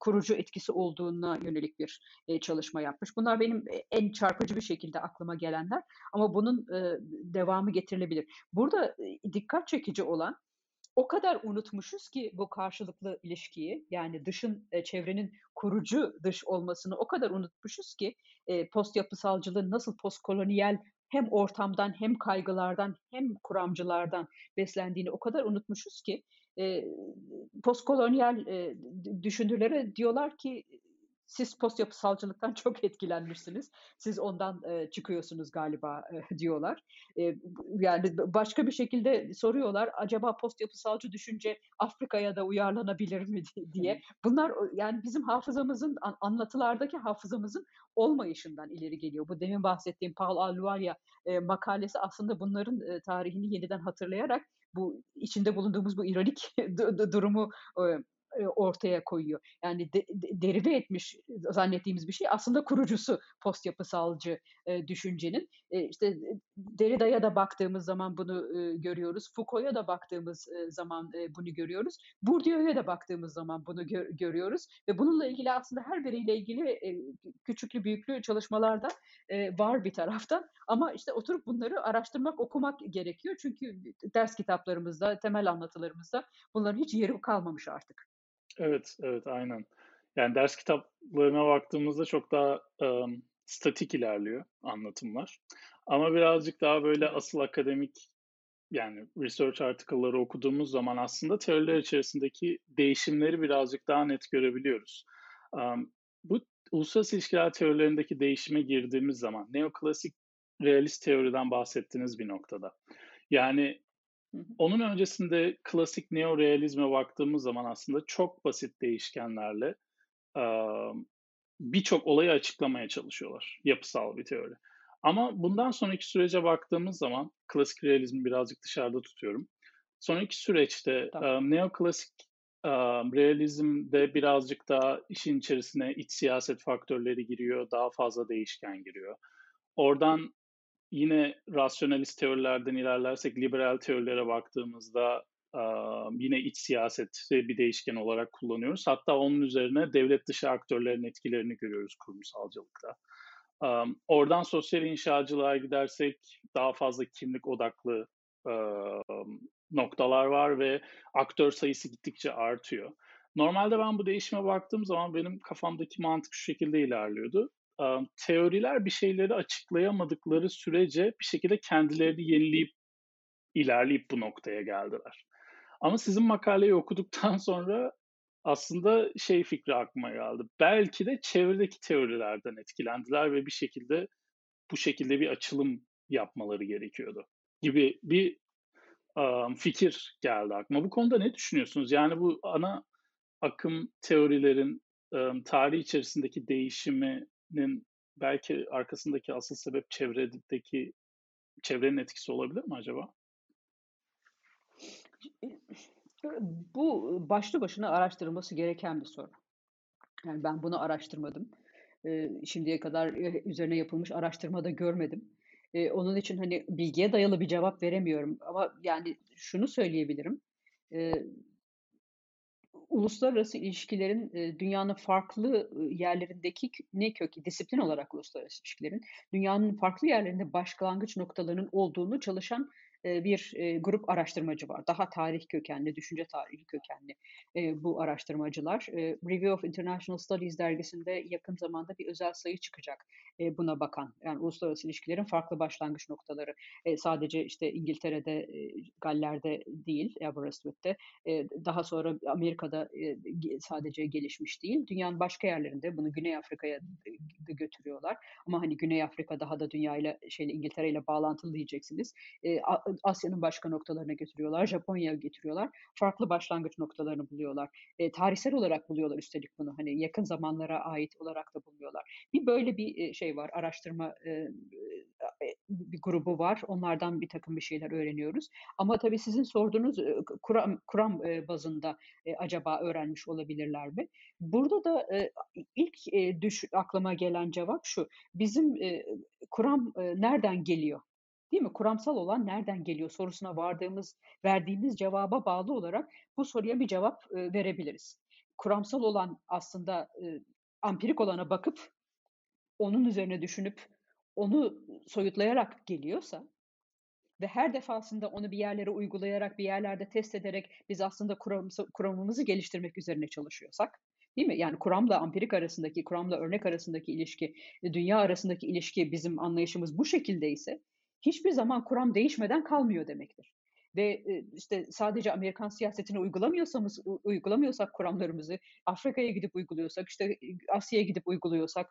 kurucu etkisi olduğuna yönelik bir e, çalışma yapmış. Bunlar benim en çarpıcı bir şekilde aklıma gelenler ama bunun e, devamı getirilebilir. Burada e, dikkat çekici olan o kadar unutmuşuz ki bu karşılıklı ilişkiyi yani dışın e, çevrenin kurucu dış olmasını o kadar unutmuşuz ki e, post yapısalcılığın nasıl postkolonyal hem ortamdan hem kaygılardan hem kuramcılardan beslendiğini o kadar unutmuşuz ki e, postkolonyal e, düşünürlere diyorlar ki siz post yapısalcılıktan çok etkilenmişsiniz. Siz ondan e, çıkıyorsunuz galiba e, diyorlar. E, yani başka bir şekilde soruyorlar. Acaba post yapısalcı düşünce Afrika'ya da uyarlanabilir mi diye. Bunlar yani bizim hafızamızın anlatılardaki hafızamızın olmayışından ileri geliyor. Bu demin bahsettiğim Paul Alualia e, makalesi aslında bunların e, tarihini yeniden hatırlayarak bu içinde bulunduğumuz bu ironik durumu e, ortaya koyuyor. Yani de, de, derive etmiş zannettiğimiz bir şey aslında kurucusu post yapısalcı e, düşüncenin. E, işte Derrida'ya da baktığımız zaman bunu e, görüyoruz. Foucault'a da baktığımız e, zaman e, bunu görüyoruz. Bourdieu'ya da baktığımız zaman bunu gö- görüyoruz. Ve bununla ilgili aslında her biriyle ilgili e, küçüklü büyüklü çalışmalarda e, var bir taraftan. Ama işte oturup bunları araştırmak, okumak gerekiyor. Çünkü ders kitaplarımızda, temel anlatılarımızda bunların hiç yeri kalmamış artık. Evet, evet aynen. Yani ders kitaplarına baktığımızda çok daha um, statik ilerliyor anlatımlar. Ama birazcık daha böyle asıl akademik yani research article'ları okuduğumuz zaman aslında teoriler içerisindeki değişimleri birazcık daha net görebiliyoruz. Um, bu uluslararası ilişkiler teorilerindeki değişime girdiğimiz zaman neoklasik realist teoriden bahsettiğiniz bir noktada. Yani onun öncesinde klasik neorealizme baktığımız zaman aslında çok basit değişkenlerle birçok olayı açıklamaya çalışıyorlar. Yapısal bir teori. Ama bundan sonraki sürece baktığımız zaman klasik realizmi birazcık dışarıda tutuyorum. Sonraki süreçte tamam. neoklasik realizmde birazcık daha işin içerisine iç siyaset faktörleri giriyor, daha fazla değişken giriyor. Oradan yine rasyonalist teorilerden ilerlersek liberal teorilere baktığımızda yine iç siyaset bir değişken olarak kullanıyoruz. Hatta onun üzerine devlet dışı aktörlerin etkilerini görüyoruz kurumsalcılıkta. Oradan sosyal inşacılığa gidersek daha fazla kimlik odaklı noktalar var ve aktör sayısı gittikçe artıyor. Normalde ben bu değişime baktığım zaman benim kafamdaki mantık şu şekilde ilerliyordu. Teoriler bir şeyleri açıklayamadıkları sürece bir şekilde kendilerini yenileyip ilerleyip bu noktaya geldiler. Ama sizin makaleyi okuduktan sonra aslında şey fikri aklıma geldi. Belki de çevredeki teorilerden etkilendiler ve bir şekilde bu şekilde bir açılım yapmaları gerekiyordu gibi bir um, fikir geldi aklıma. Bu konuda ne düşünüyorsunuz? Yani bu ana akım teorilerin um, tarih içerisindeki değişiminin belki arkasındaki asıl sebep çevredeki çevrenin etkisi olabilir mi acaba? Bu başlı başına araştırılması gereken bir soru. Yani ben bunu araştırmadım. şimdiye kadar üzerine yapılmış araştırma da görmedim. onun için hani bilgiye dayalı bir cevap veremiyorum. Ama yani şunu söyleyebilirim. Uluslararası ilişkilerin dünyanın farklı yerlerindeki ne kökü, disiplin olarak uluslararası ilişkilerin dünyanın farklı yerlerinde başlangıç noktalarının olduğunu çalışan bir grup araştırmacı var. Daha tarih kökenli, düşünce tarihi kökenli bu araştırmacılar. Review of International Studies dergisinde yakın zamanda bir özel sayı çıkacak buna bakan. Yani uluslararası ilişkilerin farklı başlangıç noktaları. Sadece işte İngiltere'de, Galler'de değil, Aberystwyth'te. Daha sonra Amerika'da sadece gelişmiş değil. Dünyanın başka yerlerinde bunu Güney Afrika'ya götürüyorlar. Ama hani Güney Afrika daha da dünyayla şeyle İngiltere ile bağlantılı diyeceksiniz. Asya'nın başka noktalarına getiriyorlar, Japonya'ya getiriyorlar. Farklı başlangıç noktalarını buluyorlar. E, tarihsel olarak buluyorlar üstelik bunu. Hani yakın zamanlara ait olarak da buluyorlar. Bir böyle bir şey var, araştırma e, bir grubu var. Onlardan bir takım bir şeyler öğreniyoruz. Ama tabii sizin sorduğunuz kuram, kuram bazında acaba öğrenmiş olabilirler mi? Burada da ilk düş aklıma gelen cevap şu. Bizim kuram nereden geliyor? Değil mi? Kuramsal olan nereden geliyor sorusuna vardığımız, verdiğimiz cevaba bağlı olarak bu soruya bir cevap e, verebiliriz. Kuramsal olan aslında e, ampirik olana bakıp onun üzerine düşünüp onu soyutlayarak geliyorsa ve her defasında onu bir yerlere uygulayarak, bir yerlerde test ederek biz aslında kuramımızı geliştirmek üzerine çalışıyorsak, değil mi? Yani kuramla ampirik arasındaki, kuramla örnek arasındaki ilişki, dünya arasındaki ilişki bizim anlayışımız bu şekilde ise hiçbir zaman kuram değişmeden kalmıyor demektir. Ve işte sadece Amerikan siyasetini uygulamıyorsamız, uygulamıyorsak kuramlarımızı, Afrika'ya gidip uyguluyorsak, işte Asya'ya gidip uyguluyorsak,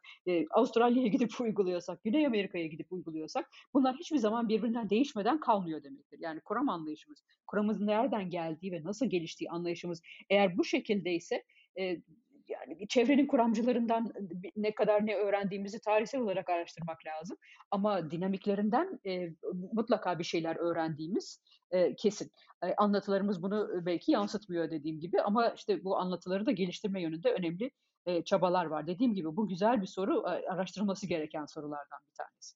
Avustralya'ya gidip uyguluyorsak, Güney Amerika'ya gidip uyguluyorsak bunlar hiçbir zaman birbirinden değişmeden kalmıyor demektir. Yani kuram anlayışımız, kuramımızın nereden geldiği ve nasıl geliştiği anlayışımız eğer bu şekilde ise yani çevrenin kuramcılarından ne kadar ne öğrendiğimizi tarihsel olarak araştırmak lazım. Ama dinamiklerinden e, mutlaka bir şeyler öğrendiğimiz e, kesin. E, anlatılarımız bunu belki yansıtmıyor dediğim gibi ama işte bu anlatıları da geliştirme yönünde önemli e, çabalar var. Dediğim gibi bu güzel bir soru, araştırılması gereken sorulardan bir tanesi.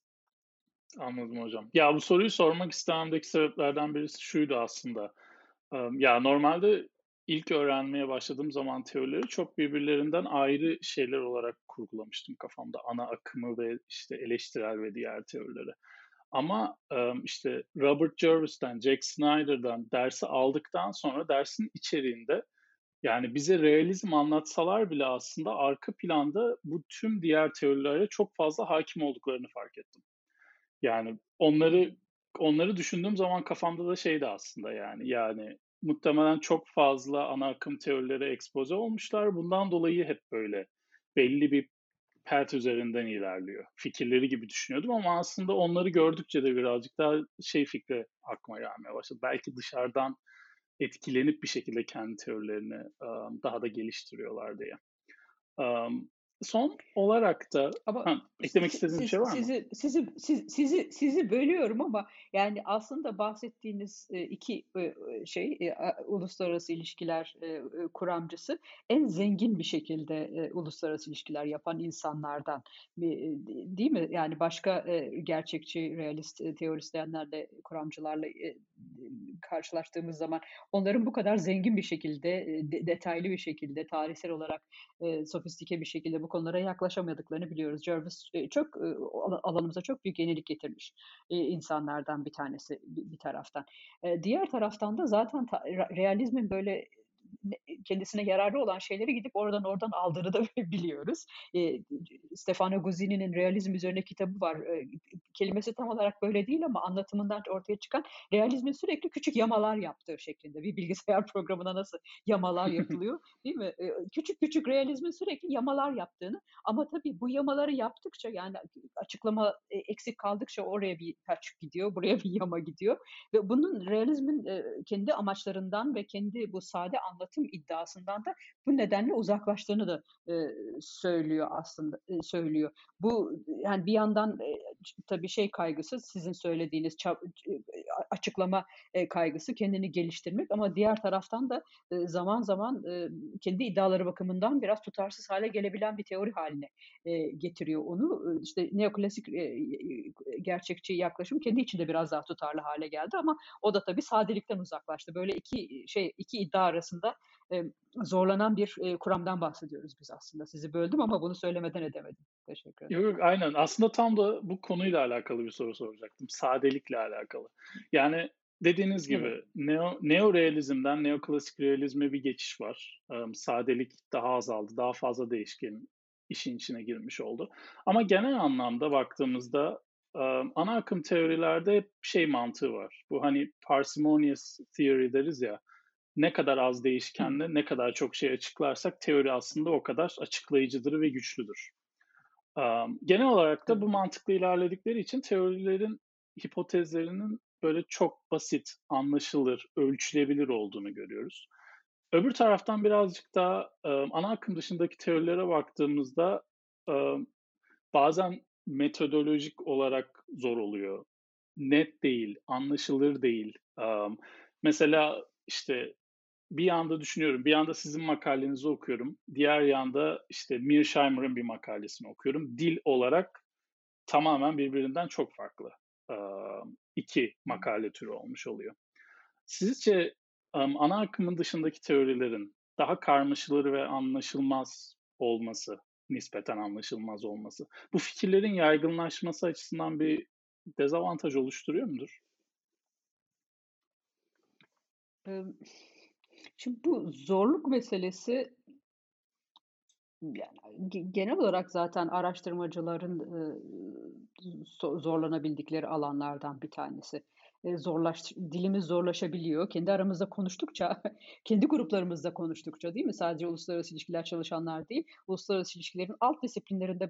Anladım hocam. Ya bu soruyu sormak istememdeki sebeplerden birisi şuydu aslında. Ya normalde ilk öğrenmeye başladığım zaman teorileri çok birbirlerinden ayrı şeyler olarak kurgulamıştım kafamda. Ana akımı ve işte eleştirel ve diğer teorileri. Ama işte Robert Jervis'ten, Jack Snyder'dan dersi aldıktan sonra dersin içeriğinde yani bize realizm anlatsalar bile aslında arka planda bu tüm diğer teorilere çok fazla hakim olduklarını fark ettim. Yani onları onları düşündüğüm zaman kafamda da şeydi aslında yani yani muhtemelen çok fazla ana akım teorileri ekspoze olmuşlar. Bundan dolayı hep böyle belli bir pert üzerinden ilerliyor. Fikirleri gibi düşünüyordum ama aslında onları gördükçe de birazcık daha şey fikri aklıma gelmeye başladı. Belki dışarıdan etkilenip bir şekilde kendi teorilerini daha da geliştiriyorlar diye. Son olarak da ama ha, eklemek istediğiniz bir şey var mı? Sizi sizi sizi sizi sizi bölüyorum ama yani aslında bahsettiğiniz iki şey uluslararası ilişkiler kuramcısı en zengin bir şekilde uluslararası ilişkiler yapan insanlardan değil mi? Yani başka gerçekçi realist teorisyenlerle kuramcılarla karşılaştığımız zaman onların bu kadar zengin bir şekilde detaylı bir şekilde tarihsel olarak sofistike bir şekilde bu konulara yaklaşamadıklarını biliyoruz. Jervis çok alanımıza çok büyük yenilik getirmiş insanlardan bir tanesi bir taraftan. Diğer taraftan da zaten realizmin böyle kendisine yararlı olan şeyleri gidip oradan oradan aldığını da biliyoruz. Stefano Guzzini'nin realizm üzerine kitabı var. Kelimesi tam olarak böyle değil ama anlatımından ortaya çıkan realizmin sürekli küçük yamalar yaptığı şeklinde. Bir bilgisayar programına nasıl yamalar yapılıyor değil mi? Küçük küçük realizmin sürekli yamalar yaptığını ama tabii bu yamaları yaptıkça yani açıklama e, eksik kaldıkça oraya bir taç gidiyor, buraya bir yama gidiyor ve bunun realizmin kendi amaçlarından ve kendi bu sade anlatımından anlatım iddiasından da bu nedenle uzaklaştığını da e, söylüyor aslında e, söylüyor. Bu yani bir yandan e, tabii şey kaygısı sizin söylediğiniz açıklama e, kaygısı kendini geliştirmek ama diğer taraftan da e, zaman zaman e, kendi iddiaları bakımından biraz tutarsız hale gelebilen bir teori haline e, getiriyor onu. İşte neoklasik e, gerçekçi yaklaşım kendi içinde biraz daha tutarlı hale geldi ama o da tabii sadelikten uzaklaştı. Böyle iki şey iki iddia arasında e, zorlanan bir e, kuramdan bahsediyoruz biz aslında. Sizi böldüm ama bunu söylemeden edemedim. Teşekkür ederim. Yok, yok aynen. Aslında tam da bu konuyla alakalı bir soru soracaktım. Sadelikle alakalı. Yani dediğiniz gibi evet. neo, neorealizmden neoklasik realizme bir geçiş var. Um, sadelik daha azaldı. Daha fazla değişken işin içine girmiş oldu. Ama genel anlamda baktığımızda um, ana akım teorilerde hep şey mantığı var. Bu hani parsimonious theory deriz ya ne kadar az değişkenle ne kadar çok şey açıklarsak teori aslında o kadar açıklayıcıdır ve güçlüdür. Genel olarak da bu mantıklı ilerledikleri için teorilerin hipotezlerinin böyle çok basit, anlaşılır, ölçülebilir olduğunu görüyoruz. Öbür taraftan birazcık daha ana akım dışındaki teorilere baktığımızda bazen metodolojik olarak zor oluyor. Net değil, anlaşılır değil. Mesela işte bir yanda düşünüyorum, bir yanda sizin makalenizi okuyorum. Diğer yanda işte Mearsheimer'ın bir makalesini okuyorum. Dil olarak tamamen birbirinden çok farklı iki makale türü olmuş oluyor. Sizce ana akımın dışındaki teorilerin daha karmaşılır ve anlaşılmaz olması, nispeten anlaşılmaz olması, bu fikirlerin yaygınlaşması açısından bir dezavantaj oluşturuyor mudur? Şimdi bu zorluk meselesi yani genel olarak zaten araştırmacıların zorlanabildikleri alanlardan bir tanesi. zorlaş dilimiz zorlaşabiliyor. Kendi aramızda konuştukça, kendi gruplarımızda konuştukça değil mi? Sadece uluslararası ilişkiler çalışanlar değil, uluslararası ilişkilerin alt disiplinlerinde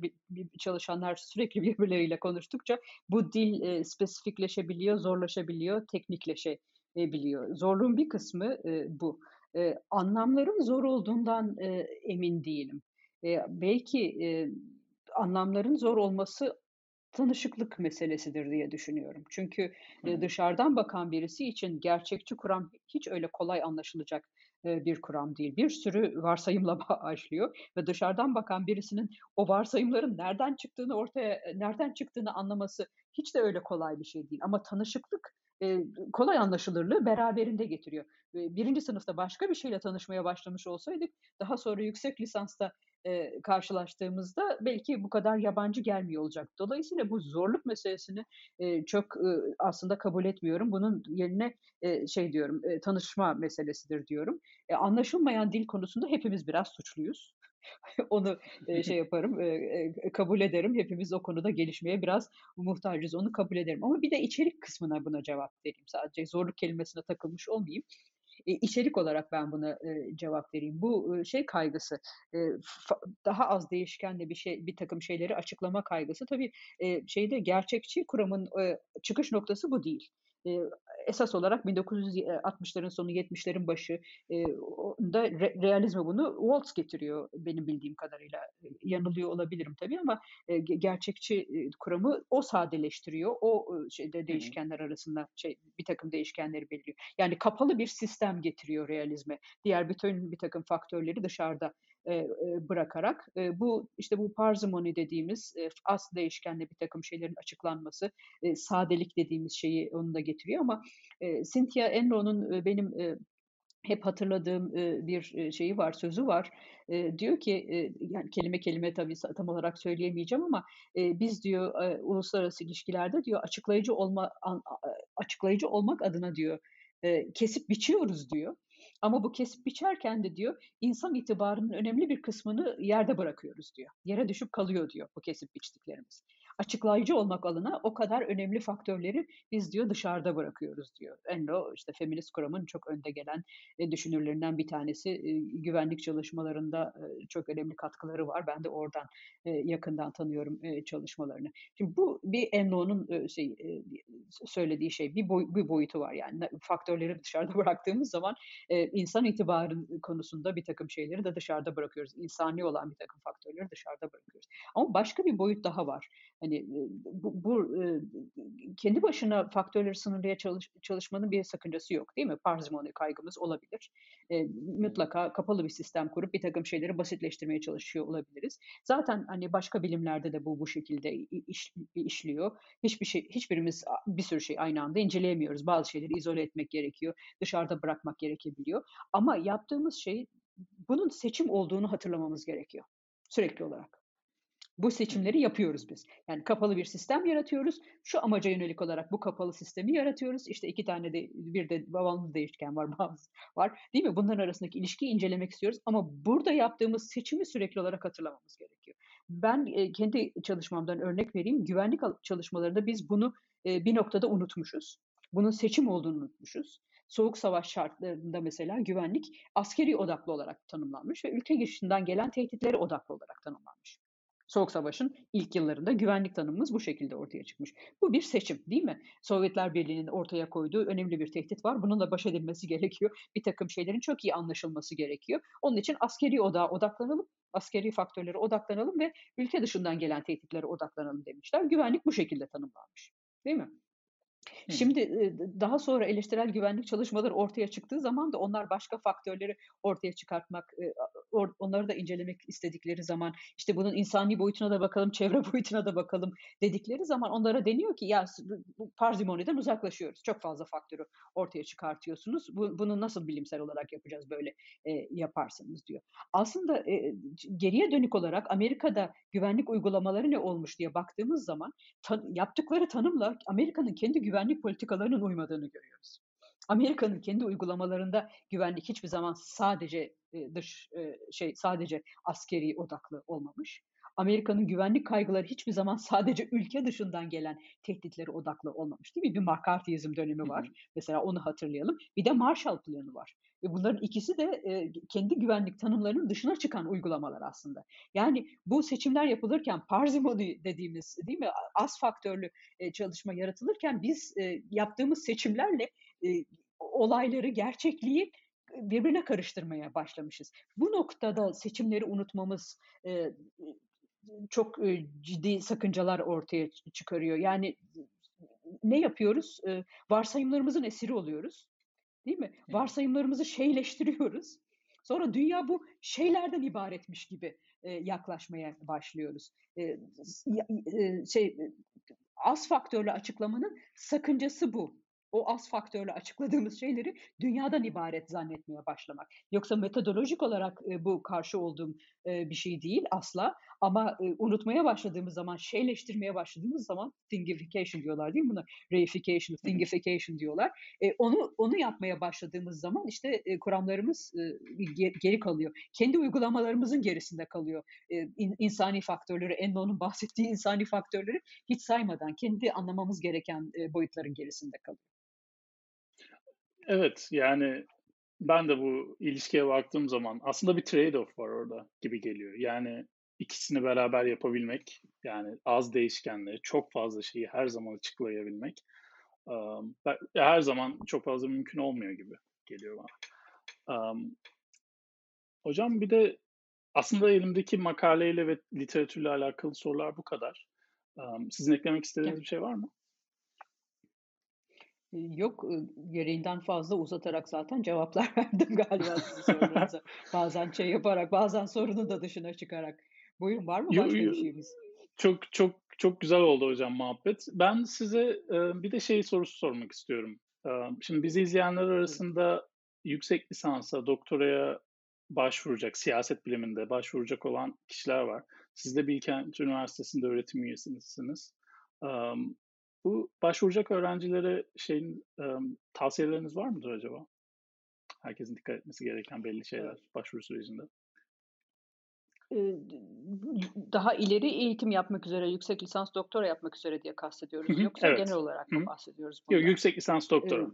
çalışanlar sürekli birbirleriyle konuştukça bu dil e, spesifikleşebiliyor, zorlaşabiliyor, teknikleşebiliyor. Zorluğun bir kısmı e, bu. E, anlamların zor olduğundan e, emin değilim. E, belki e, anlamların zor olması tanışıklık meselesidir diye düşünüyorum. Çünkü e, dışarıdan bakan birisi için gerçekçi kuram hiç öyle kolay anlaşılacak bir kuram değil. Bir sürü varsayımla başlıyor ve dışarıdan bakan birisinin o varsayımların nereden çıktığını ortaya nereden çıktığını anlaması hiç de öyle kolay bir şey değil. Ama tanışıklık e, kolay anlaşılırlığı beraberinde getiriyor. Birinci sınıfta başka bir şeyle tanışmaya başlamış olsaydık daha sonra yüksek lisansta karşılaştığımızda belki bu kadar yabancı gelmiyor olacak. Dolayısıyla bu zorluk meselesini çok aslında kabul etmiyorum. Bunun yerine şey diyorum tanışma meselesidir diyorum. E, anlaşılmayan dil konusunda hepimiz biraz suçluyuz. onu şey yaparım, kabul ederim. Hepimiz o konuda gelişmeye biraz muhtacız. Onu kabul ederim. Ama bir de içerik kısmına buna cevap vereyim sadece. Zorluk kelimesine takılmış olmayayım. E, içerik olarak ben buna cevap vereyim. Bu şey kaygısı, daha az değişkenle bir şey, bir takım şeyleri açıklama kaygısı. Tabii şeyde gerçekçi kuramın çıkış noktası bu değil esas olarak 1960'ların sonu 70'lerin başı e, da re, realizme bunu Waltz getiriyor benim bildiğim kadarıyla. Yanılıyor olabilirim tabii ama e, gerçekçi e, kuramı o sadeleştiriyor. O e, şeyde değişkenler arasında şey bir takım değişkenleri belirliyor. Yani kapalı bir sistem getiriyor realizme. Diğer bütün bir takım faktörleri dışarıda e, bırakarak e, bu işte bu parsimony dediğimiz e, az değişkenli bir takım şeylerin açıklanması, e, sadelik dediğimiz şeyi onu da getiriyor ama e, Cynthia Enlo'nun e, benim e, hep hatırladığım e, bir şeyi var, sözü var. E, diyor ki, e, yani kelime kelime tabii tam olarak söyleyemeyeceğim ama e, biz diyor e, uluslararası ilişkilerde diyor açıklayıcı olma açıklayıcı olmak adına diyor e, kesip biçiyoruz diyor. Ama bu kesip biçerken de diyor insan itibarının önemli bir kısmını yerde bırakıyoruz diyor. Yere düşüp kalıyor diyor bu kesip biçtiklerimiz açıklayıcı olmak alına o kadar önemli faktörleri biz diyor dışarıda bırakıyoruz diyor. Enro işte feminist kuramın çok önde gelen e, düşünürlerinden bir tanesi. E, güvenlik çalışmalarında e, çok önemli katkıları var. Ben de oradan yakından tanıyorum çalışmalarını. Şimdi bu bir Enro'nun şey söylediği şey bir, boy, bir boyutu var yani faktörleri dışarıda bıraktığımız zaman insan itibarın konusunda bir takım şeyleri de dışarıda bırakıyoruz. İnsani olan bir takım faktörleri dışarıda bırakıyoruz. Ama başka bir boyut daha var. Hani bu, bu kendi başına faktörleri sınırlıya çalış, çalışmanın bir sakıncası yok değil mi? Parsimoni kaygımız olabilir. E, mutlaka kapalı bir sistem kurup bir takım şeyleri basitleştirmeye çalışıyor olabiliriz. Zaten hani başka bilimlerde de bu bu şekilde iş, işliyor. Hiçbir şey, hiçbirimiz bir sürü şey aynı anda inceleyemiyoruz. Bazı şeyleri izole etmek gerekiyor. Dışarıda bırakmak gerekebiliyor. Ama yaptığımız şey bunun seçim olduğunu hatırlamamız gerekiyor. Sürekli olarak. Bu seçimleri yapıyoruz biz. Yani kapalı bir sistem yaratıyoruz. Şu amaca yönelik olarak bu kapalı sistemi yaratıyoruz. İşte iki tane de bir de bağımlı değişken var, bazı var. Değil mi? Bunların arasındaki ilişkiyi incelemek istiyoruz. Ama burada yaptığımız seçimi sürekli olarak hatırlamamız gerekiyor. Ben e, kendi çalışmamdan örnek vereyim. Güvenlik çalışmalarında biz bunu e, bir noktada unutmuşuz. Bunun seçim olduğunu unutmuşuz. Soğuk savaş şartlarında mesela güvenlik askeri odaklı olarak tanımlanmış ve ülke geçişinden gelen tehditlere odaklı olarak tanımlanmış. Soğuk Savaş'ın ilk yıllarında güvenlik tanımımız bu şekilde ortaya çıkmış. Bu bir seçim değil mi? Sovyetler Birliği'nin ortaya koyduğu önemli bir tehdit var. Bununla baş edilmesi gerekiyor. Bir takım şeylerin çok iyi anlaşılması gerekiyor. Onun için askeri odağa odaklanalım, askeri faktörlere odaklanalım ve ülke dışından gelen tehditlere odaklanalım demişler. Güvenlik bu şekilde tanımlanmış. Değil mi? Şimdi daha sonra eleştirel güvenlik çalışmaları ortaya çıktığı zaman da onlar başka faktörleri ortaya çıkartmak, onları da incelemek istedikleri zaman işte bunun insani boyutuna da bakalım, çevre boyutuna da bakalım dedikleri zaman onlara deniyor ki ya parzimoniden uzaklaşıyoruz. Çok fazla faktörü ortaya çıkartıyorsunuz. Bu, bunu nasıl bilimsel olarak yapacağız böyle e, yaparsınız diyor. Aslında geriye dönük olarak Amerika'da güvenlik uygulamaları ne olmuş diye baktığımız zaman yaptıkları tanımla Amerika'nın kendi güvenlik politikalarının uymadığını görüyoruz. Amerika'nın kendi uygulamalarında güvenlik hiçbir zaman sadece dış şey sadece askeri odaklı olmamış. Amerika'nın güvenlik kaygıları hiçbir zaman sadece ülke dışından gelen tehditlere odaklı olmamış değil mi? Bir McCarthyizm dönemi var. Hı hı. Mesela onu hatırlayalım. Bir de Marshall Planı var. Ve bunların ikisi de e, kendi güvenlik tanımlarının dışına çıkan uygulamalar aslında. Yani bu seçimler yapılırken parsimony dediğimiz değil mi az faktörlü e, çalışma yaratılırken biz e, yaptığımız seçimlerle e, olayları, gerçekliği birbirine karıştırmaya başlamışız. Bu noktada seçimleri unutmamız e, çok ciddi sakıncalar ortaya çıkarıyor. Yani ne yapıyoruz? Varsayımlarımızın esiri oluyoruz. Değil mi? Varsayımlarımızı şeyleştiriyoruz. Sonra dünya bu şeylerden ibaretmiş gibi yaklaşmaya başlıyoruz. Şey az faktörlü açıklamanın sakıncası bu o az faktörle açıkladığımız şeyleri dünyadan ibaret zannetmeye başlamak. Yoksa metodolojik olarak e, bu karşı olduğum e, bir şey değil asla. Ama e, unutmaya başladığımız zaman, şeyleştirmeye başladığımız zaman thingification diyorlar değil mi buna? Reification, thingification diyorlar. E, onu onu yapmaya başladığımız zaman işte e, kuramlarımız e, geri kalıyor. Kendi uygulamalarımızın gerisinde kalıyor. E, in, insani faktörleri, Enno'nun bahsettiği insani faktörleri hiç saymadan kendi anlamamız gereken e, boyutların gerisinde kalıyor. Evet, yani ben de bu ilişkiye baktığım zaman aslında bir trade-off var orada gibi geliyor. Yani ikisini beraber yapabilmek, yani az değişkenleri, çok fazla şeyi her zaman açıklayabilmek her zaman çok fazla mümkün olmuyor gibi geliyor bana. Hocam bir de aslında elimdeki makaleyle ve literatürle alakalı sorular bu kadar. Sizin eklemek istediğiniz bir şey var mı? Yok, gereğinden fazla uzatarak zaten cevaplar verdim galiba sizin sorularınıza. Bazen şey yaparak, bazen sorunun da dışına çıkarak. Buyurun var mı başka bir şeyimiz? çok çok çok güzel oldu hocam muhabbet. Ben size bir de şey sorusu sormak istiyorum. şimdi bizi izleyenler arasında yüksek lisansa, doktoraya başvuracak, siyaset biliminde başvuracak olan kişiler var. Siz de Bilkent Üniversitesi'nde öğretim üyesisiniz. Bu başvuracak öğrencilere şeyin tavsiyeleriniz var mıdır acaba? Herkesin dikkat etmesi gereken belli şeyler başvuru sürecinde. Daha ileri eğitim yapmak üzere, yüksek lisans doktora yapmak üzere diye kastediyoruz. Yoksa evet. genel olarak mı bahsediyoruz bundan? Yok, yüksek lisans doktora.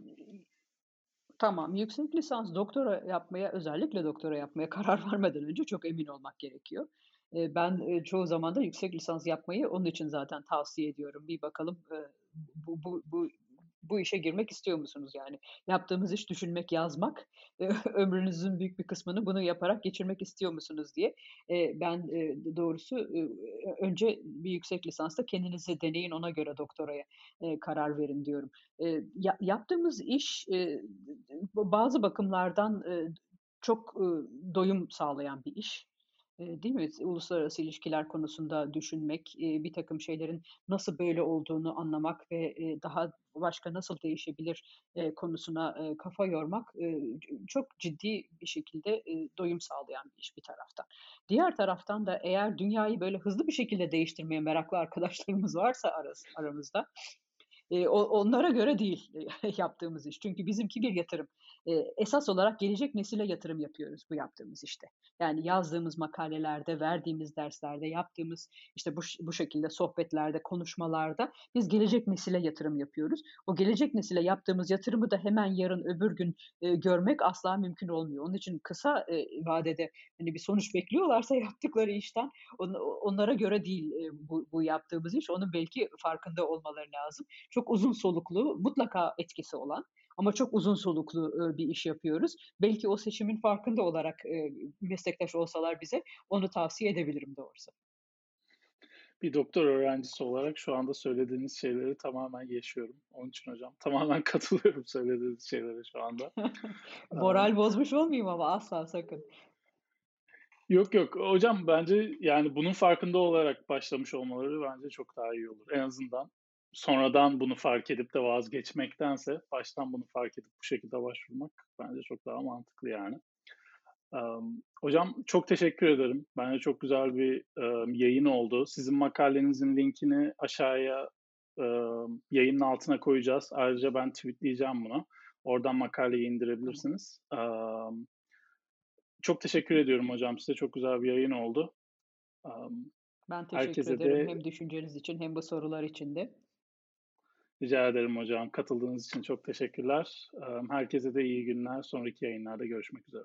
Tamam, yüksek lisans doktora yapmaya, özellikle doktora yapmaya karar vermeden önce çok emin olmak gerekiyor ben, çoğu zaman da yüksek lisans yapmayı onun için zaten tavsiye ediyorum. Bir bakalım, bu bu bu bu işe girmek istiyor musunuz yani? Yaptığımız iş düşünmek, yazmak. ömrünüzün büyük bir kısmını bunu yaparak geçirmek istiyor musunuz diye. ben, doğrusu, önce bir yüksek lisansta kendinizi deneyin, ona göre doktoraya, karar verin diyorum. ya yaptığımız iş, bazı bakımlardan, çok, doyum sağlayan bir iş değil mi? Uluslararası ilişkiler konusunda düşünmek, bir takım şeylerin nasıl böyle olduğunu anlamak ve daha başka nasıl değişebilir konusuna kafa yormak çok ciddi bir şekilde doyum sağlayan bir iş bir taraftan. Diğer taraftan da eğer dünyayı böyle hızlı bir şekilde değiştirmeye meraklı arkadaşlarımız varsa aramızda onlara göre değil yaptığımız iş. Çünkü bizimki bir yatırım. esas olarak gelecek nesile yatırım yapıyoruz bu yaptığımız işte. Yani yazdığımız makalelerde, verdiğimiz derslerde, yaptığımız işte bu, bu şekilde sohbetlerde, konuşmalarda biz gelecek nesile yatırım yapıyoruz. O gelecek nesile yaptığımız yatırımı da hemen yarın öbür gün görmek asla mümkün olmuyor. Onun için kısa vadede hani bir sonuç bekliyorlarsa yaptıkları işten on, onlara göre değil bu, bu yaptığımız iş. Onun belki farkında olmaları lazım. Çok uzun soluklu, mutlaka etkisi olan ama çok uzun soluklu bir iş yapıyoruz. Belki o seçimin farkında olarak meslektaş olsalar bize onu tavsiye edebilirim doğrusu. Bir doktor öğrencisi olarak şu anda söylediğiniz şeyleri tamamen yaşıyorum. Onun için hocam tamamen katılıyorum söylediğiniz şeylere şu anda. Moral bozmuş olmayayım ama asla sakın. Yok yok hocam bence yani bunun farkında olarak başlamış olmaları bence çok daha iyi olur. En azından sonradan bunu fark edip de vazgeçmektense baştan bunu fark edip bu şekilde başvurmak bence çok daha mantıklı yani. Um, hocam çok teşekkür ederim. Bence çok güzel bir um, yayın oldu. Sizin makalenizin linkini aşağıya um, yayının altına koyacağız. Ayrıca ben tweetleyeceğim bunu. Oradan makaleyi indirebilirsiniz. Um, çok teşekkür ediyorum hocam. Size çok güzel bir yayın oldu. Um, ben teşekkür ederim de... hem düşünceniz için hem bu sorular için de. Rica ederim hocam. Katıldığınız için çok teşekkürler. Herkese de iyi günler. Sonraki yayınlarda görüşmek üzere.